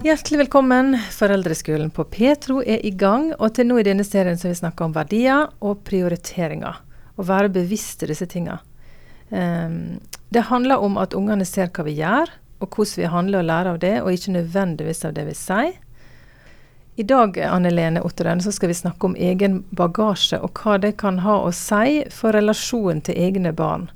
Hjertelig velkommen. Foreldreskolen på Petro er i gang, og til nå i denne serien så vi snakka om verdier og prioriteringer. Å være bevisst i disse tinga. Um, det handler om at ungene ser hva vi gjør, og hvordan vi handler og lærer av det, og ikke nødvendigvis av det vi sier. I dag Anne Lene Otteren, så skal vi snakke om egen bagasje, og hva det kan ha å si for relasjonen til egne barn.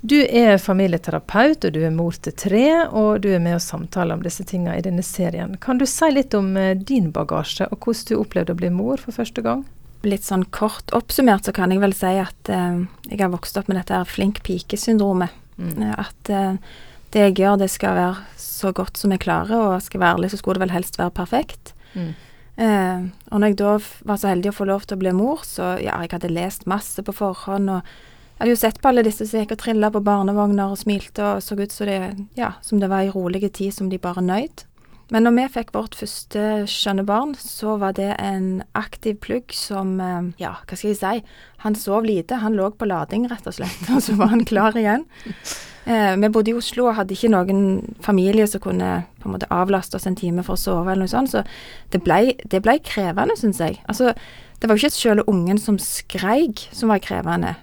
Du er familieterapeut, og du er mor til tre, og du er med og samtaler om disse tingene i denne serien. Kan du si litt om eh, din bagasje, og hvordan du opplevde å bli mor for første gang? Litt sånn kort oppsummert så kan jeg vel si at eh, jeg har vokst opp med dette her flink pike-syndromet. Mm. Eh, at eh, det jeg gjør, det skal være så godt som jeg klarer, og skal være ærlig, så skulle det vel helst være perfekt. Mm. Eh, og når jeg da var så heldig å få lov til å bli mor, så ja, jeg hadde lest masse på forhånd, og jeg hadde jo sett på alle disse som gikk og trilla på barnevogner og smilte og så ut som det, ja, som det var ei rolig tid som de bare nøyd. Men når vi fikk vårt første skjønne barn, så var det en aktiv plugg som eh, Ja, hva skal jeg si? Han sov lite. Han lå på lading, rett og slett. Og så var han klar igjen. Eh, vi bodde i Oslo og hadde ikke noen familie som kunne på en måte avlaste oss en time for å sove, eller noe sånt. Så det ble, det ble krevende, syns jeg. Altså, det var jo ikke selve ungen som skreik som var krevende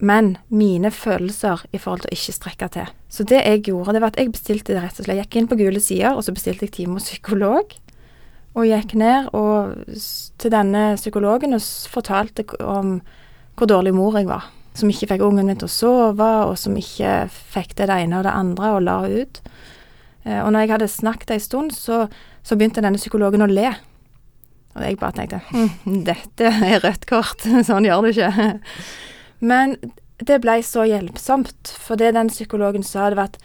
men mine følelser i forhold til å ikke strekke til. Så det jeg gjorde, det var at jeg bestilte det rett og slett. Jeg gikk inn på Gule sider, og så bestilte jeg time hos psykolog. Og gikk ned og, til denne psykologen og fortalte om hvor dårlig mor jeg var. Som ikke fikk ungen min til å sove, og som ikke fikk det ene og det andre og la ut. Eh, og når jeg hadde snakket en stund, så, så begynte denne psykologen å le. Og jeg bare tenkte hm, dette er rødt kort, sånn gjør du ikke. Men det ble så hjelpsomt, for det den psykologen sa, det var at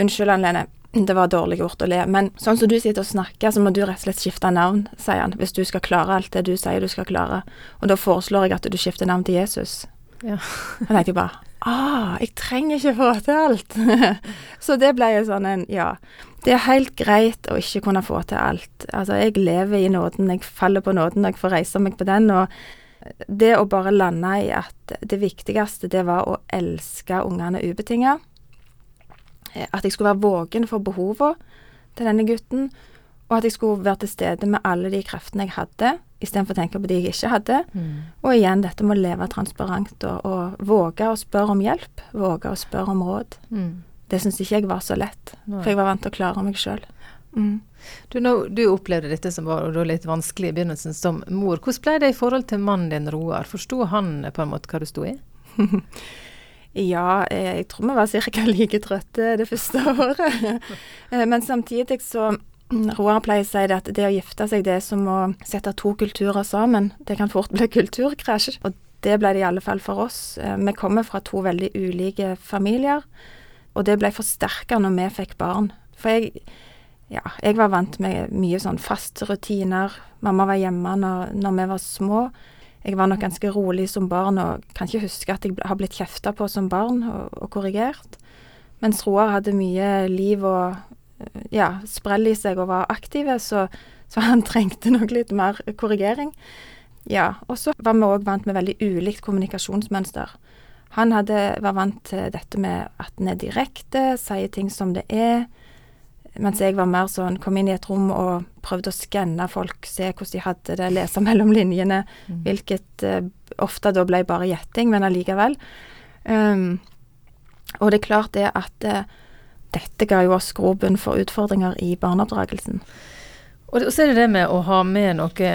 Unnskyld, Anne det var dårlig gjort å le, men sånn som du sitter og snakker, så må du rett og slett skifte navn, sier han, hvis du skal klare alt det du sier du skal klare. Og da foreslår jeg at du skifter navn til Jesus. Ja. Da tenkte jeg bare ah, jeg trenger ikke få til alt. så det ble jo sånn en ja. Det er helt greit å ikke kunne få til alt. Altså, jeg lever i nåden, jeg faller på nåden jeg får reise meg på den. og det å bare lande i at det viktigste, det var å elske ungene ubetinga. Eh, at jeg skulle være våken for behovene til denne gutten, og at jeg skulle være til stede med alle de kreftene jeg hadde, istedenfor å tenke på de jeg ikke hadde. Mm. Og igjen dette med å leve transparent og, og, våge å spørre om hjelp. Våge å spørre om råd. Mm. Det syns ikke jeg var så lett, for jeg var vant til å klare meg sjøl. Mm. Du, nå, du, opplevde dette som var litt vanskelig i begynnelsen som mor. Hvordan ble det i forhold til mannen din, Roar? Forsto han på en måte hva du sto i? ja, eh, jeg tror vi var ca. like trøtte det første året. Eh, men samtidig så Roar pleier å si det at det å gifte seg, det er som å sette to kulturer sammen. Det kan fort bli kulturkrasj. Og det ble det i alle fall for oss. Eh, vi kommer fra to veldig ulike familier, og det ble forsterka når vi fikk barn. For jeg ja, jeg var vant med mye sånn faste rutiner. Mamma var hjemme når, når, vi var små. Jeg var nok ganske rolig som barn og kan ikke huske at jeg har blitt kjefta på som barn og, og korrigert. Mens Roar hadde mye liv og ja, sprell i seg og var aktive, så, så han trengte nok litt mer korrigering. Ja, og så var vi òg vant med veldig ulikt kommunikasjonsmønster. Han hadde, var vant til dette med at en er direkte, sier ting som det er mens jeg var mer sånn kom inn i et rom og prøvde å skanne folk, se hvordan de hadde det, lese mellom linjene, mm. hvilket uh, ofte da ble bare gjetting, men allikevel. Um, og det er klart det at uh, dette ga jo oss grobunn for utfordringer i barneoppdragelsen. Og så er det det med å ha med noe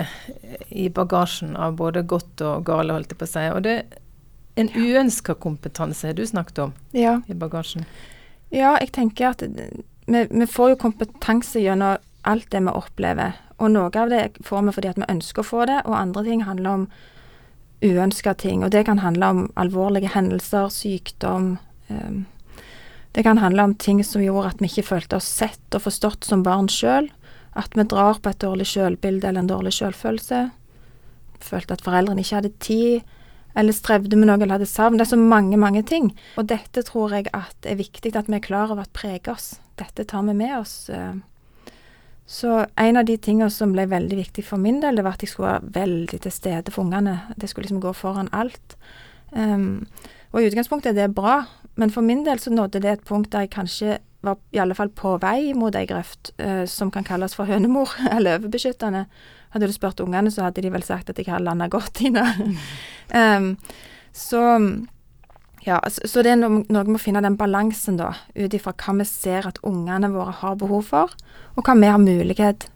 i bagasjen av både godt og gale, holdt jeg på å si. Og det er en uønska kompetanse du snakket om ja. i bagasjen. Ja, jeg tenker at vi, vi, får jo kompetanse gjennom alt det vi opplever. Og noe av det får vi fordi at vi ønsker å få det, og andre ting handler om uønska ting. Og det kan handle om alvorlige hendelser, sykdom. Um, det kan handle om ting som gjorde at vi ikke følte oss sett og forstått som barn sjøl. At vi drar på et dårlig sjølbilde eller en dårlig sjølfølelse. Følte at foreldrene ikke hadde tid eller strevde med noe eller hadde savn. Det er så mange, mange ting. Og dette tror jeg at er viktig at vi er klar over at preger oss. Dette tar vi med oss. Eh. Så en av de tingene som ble veldig viktig for min del, det var at jeg skulle være veldig til stede for ungene. Det skulle liksom gå foran alt. Um, og i utgangspunktet er det bra, men for min del så nådde det et punkt der jeg kanskje var i alle fall på vei mot ei grøft uh, som kan kalles for hønemor, eller overbeskyttende. Hadde du spurt ungene, så hadde de vel sagt at jeg har landa godt det. um, så ja, så, så det er noe, vi med å finne den balansen, da, ut ifra hva vi ser at ungene våre har behov for, og hva vi har mulighet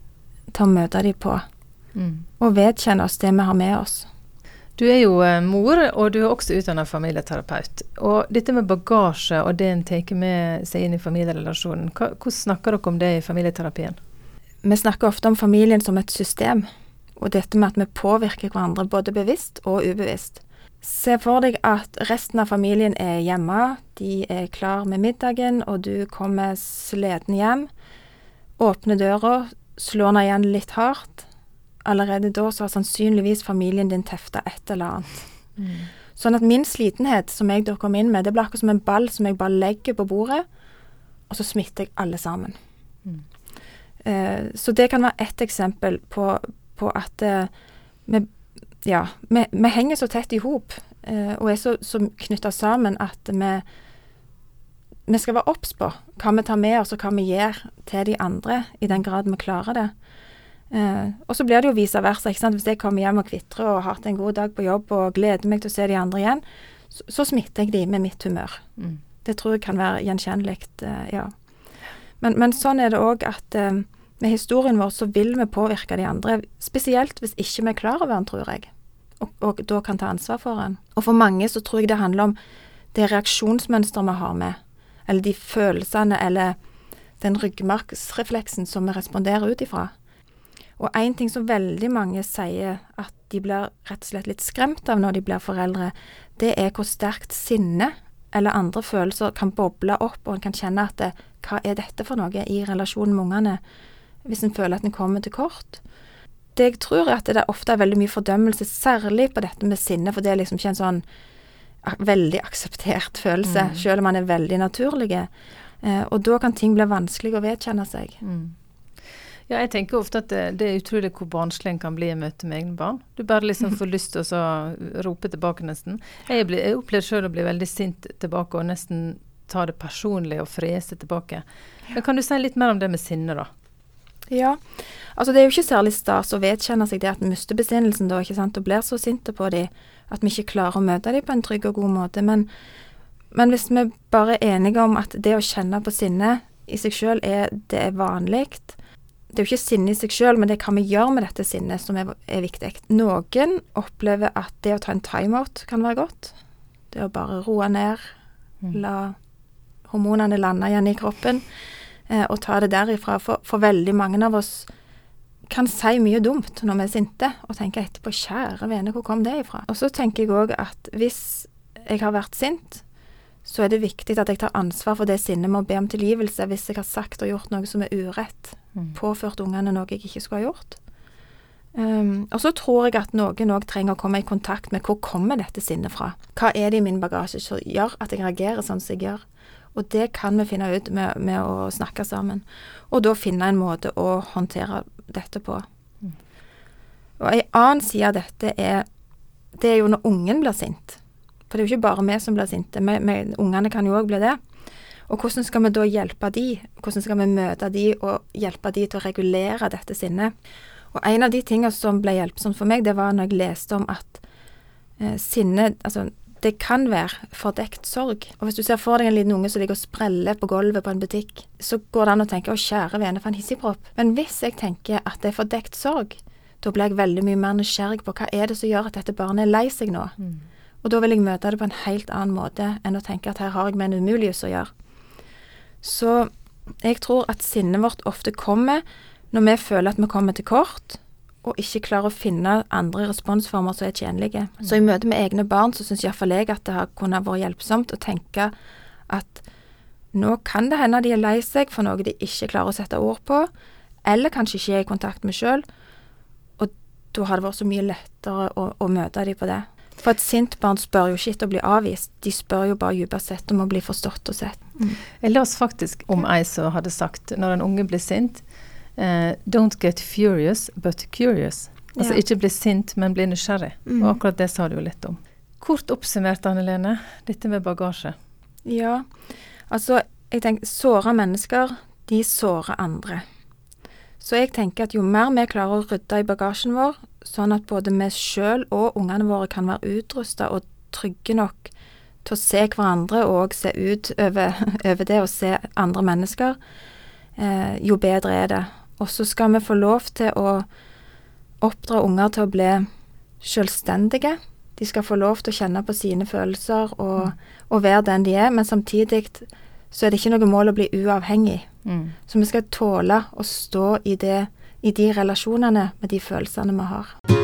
til å møte dem på. Mm. Og vedkjenne oss det vi har med oss. Du er jo eh, mor, og du er også utdannet familieterapeut. Og dette med bagasje og det en tar med seg inn i familierelasjonen, hva, hvordan snakker dere om det i familieterapien? Vi snakker ofte om familien som et system, og dette med at vi påvirker hverandre både bevisst og ubevisst. Se for deg at resten av familien er hjemme, de er klar med middagen, og du kommer sliten hjem. Åpner døra, slår den igjen litt hardt allerede da så har sannsynligvis familien din tefta et eller annet. Mm. Sånn at min slitenhet som jeg da kom inn med, det blir akkurat som en ball som jeg bare legger på bordet, og så smitter jeg alle sammen. Mm. Eh, så det kan være ett eksempel på, på at eh, vi, ja, vi, vi, henger så tett i hop eh, og er så, så knytta sammen at vi vi skal være obs på hva vi tar med oss og hva vi gjør til de andre, i den grad vi klarer det. Eh, og så blir det jo vice versa. ikke sant? Hvis jeg kommer hjem og kvitrer og har hatt en god dag på jobb og gleder meg til å se de andre igjen, så, så smitter jeg de med mitt humør. Mm. Det tror jeg kan være gjenkjennelig, eh, ja. Men, men, sånn er det òg at eh, med historien vår så vil vi påvirke de andre, spesielt hvis ikke vi er klar over den, tror jeg, og, og da kan ta ansvar for den. Og for mange så tror jeg det handler om det reaksjonsmønsteret vi har med, eller de følelsene eller den ryggmargsrefleksen som vi responderer ut ifra. Og én ting som veldig mange sier at de blir rett og slett litt skremt av når de blir foreldre, det er hvor sterkt sinne eller andre følelser kan boble opp, og en kan kjenne at det, hva er dette for noe i relasjonen med ungene, hvis en føler at en kommer til kort. Det jeg tror er at det ofte er veldig mye fordømmelse, særlig på dette med sinne, for det er liksom ikke en sånn veldig akseptert følelse, mm. selv om man er veldig naturlig. Eh, og da kan ting bli vanskelig å vedkjenne seg. Mm. Ja, jeg tenker ofte at det, det er utrolig hvor barnslig en kan bli i møte med egne barn. Du bare liksom får lyst til å rope tilbake, nesten. Jeg, ble, jeg opplevde sjøl å bli veldig sint tilbake og nesten ta det personlig og frese tilbake. Men kan du si litt mer om det med sinne, da? Ja, altså det er jo ikke særlig stas å vedkjenne seg det at en mister besinnelsen da, ikke sant, og blir så sinte på dem at vi ikke klarer å møte dem på en trygg og god måte. Men, men hvis vi bare er enige om at det å kjenne på sinne i seg sjøl er, det er vanlig, det er jo ikke sinne i seg sjøl, men det er hva vi gjør med dette sinnet som er, er, viktig. Noen opplever at det å ta en timeout kan være godt. Det å bare roe ned, mm. la hormonene lande igjen i kroppen, og ta det derifra. For, for, veldig mange av oss kan si mye dumt når vi er sinte, og tenker etterpå 'kjære vene, hvor kom det ifra?' Og så tenker jeg òg at hvis jeg har vært sint, så er det viktig at jeg tar ansvar for det sinnet med å be om tilgivelse hvis jeg har sagt og gjort noe som er urett. Mm. Påført ungene noe jeg ikke skulle ha gjort. Um, og så tror jeg at noen òg trenger å komme i kontakt med hvor kommer dette sinnet fra. Hva er det i min bagasje som gjør at jeg reagerer sånn som jeg gjør? Og det kan vi finne ut med, med å snakke sammen. Og da finne en måte å håndtere dette på. Mm. Og ei annen side av dette er Det er jo når ungen blir sint. For det er jo ikke bare vi som blir sinte. Vi, vi, ungene kan jo òg bli det. Og hvordan skal vi da hjelpe de? Hvordan skal vi møte de og hjelpe de til å regulere dette sinnet? Og en av de tingene som ble hjelpsomt for meg, det var når jeg leste om at eh, sinne Altså, det kan være fordekt sorg. Og hvis du ser for deg en liten unge som ligger og spreller på gulvet på en butikk, så går det an å tenke 'Å, kjære vene, for en hissigpropp'. Men hvis jeg tenker at det er fordekt sorg, da blir jeg veldig mye mer nysgjerrig på hva er det som gjør at dette barnet er lei seg nå. Mm. Og da vil jeg møte det på en helt annen måte enn å tenke at her har jeg med en umulighet å gjøre. Så jeg tror at sinnet vårt ofte kommer når vi føler at vi kommer til kort, og ikke klarer å finne andre responsformer som er tjenlige. Mm. Så i møte med egne barn så syns iallfall jeg at det har kunnet vært hjelpsomt å tenke at nå kan det hende de er lei seg for noe de ikke klarer å sette ord på, eller kanskje ikke er i kontakt med sjøl, og da har det vært så mye lettere å, å møte dem på det. For et sint barn spør jo ikke etter å bli avvist, de spør jo bare dypest sett om å bli forstått og sett. Mm. Jeg leste faktisk om ei som hadde sagt når en unge blir sint uh, Don't get furious, but curious. Altså ja. ikke bli sint, men bli nysgjerrig. Mm. Og akkurat det sa du jo litt om. Kort oppsummert, Anne Lene, dette med bagasje. Ja, altså jeg tenker såra mennesker, de sårer andre. Så jeg tenker at jo mer vi klarer å rydde i bagasjen vår, sånn at både vi sjøl og ungene våre kan være utrusta og trygge nok til å se hverandre og se ut over, over det å se andre mennesker, eh, jo bedre er det. Og så skal vi få lov til å oppdra unger til å bli selvstendige. De skal få lov til å kjenne på sine følelser og, og være den de er, men samtidig så er det ikke noe mål å bli uavhengig. Mm. Så vi skal tåle å stå i, det, i de relasjonene med de følelsene vi har.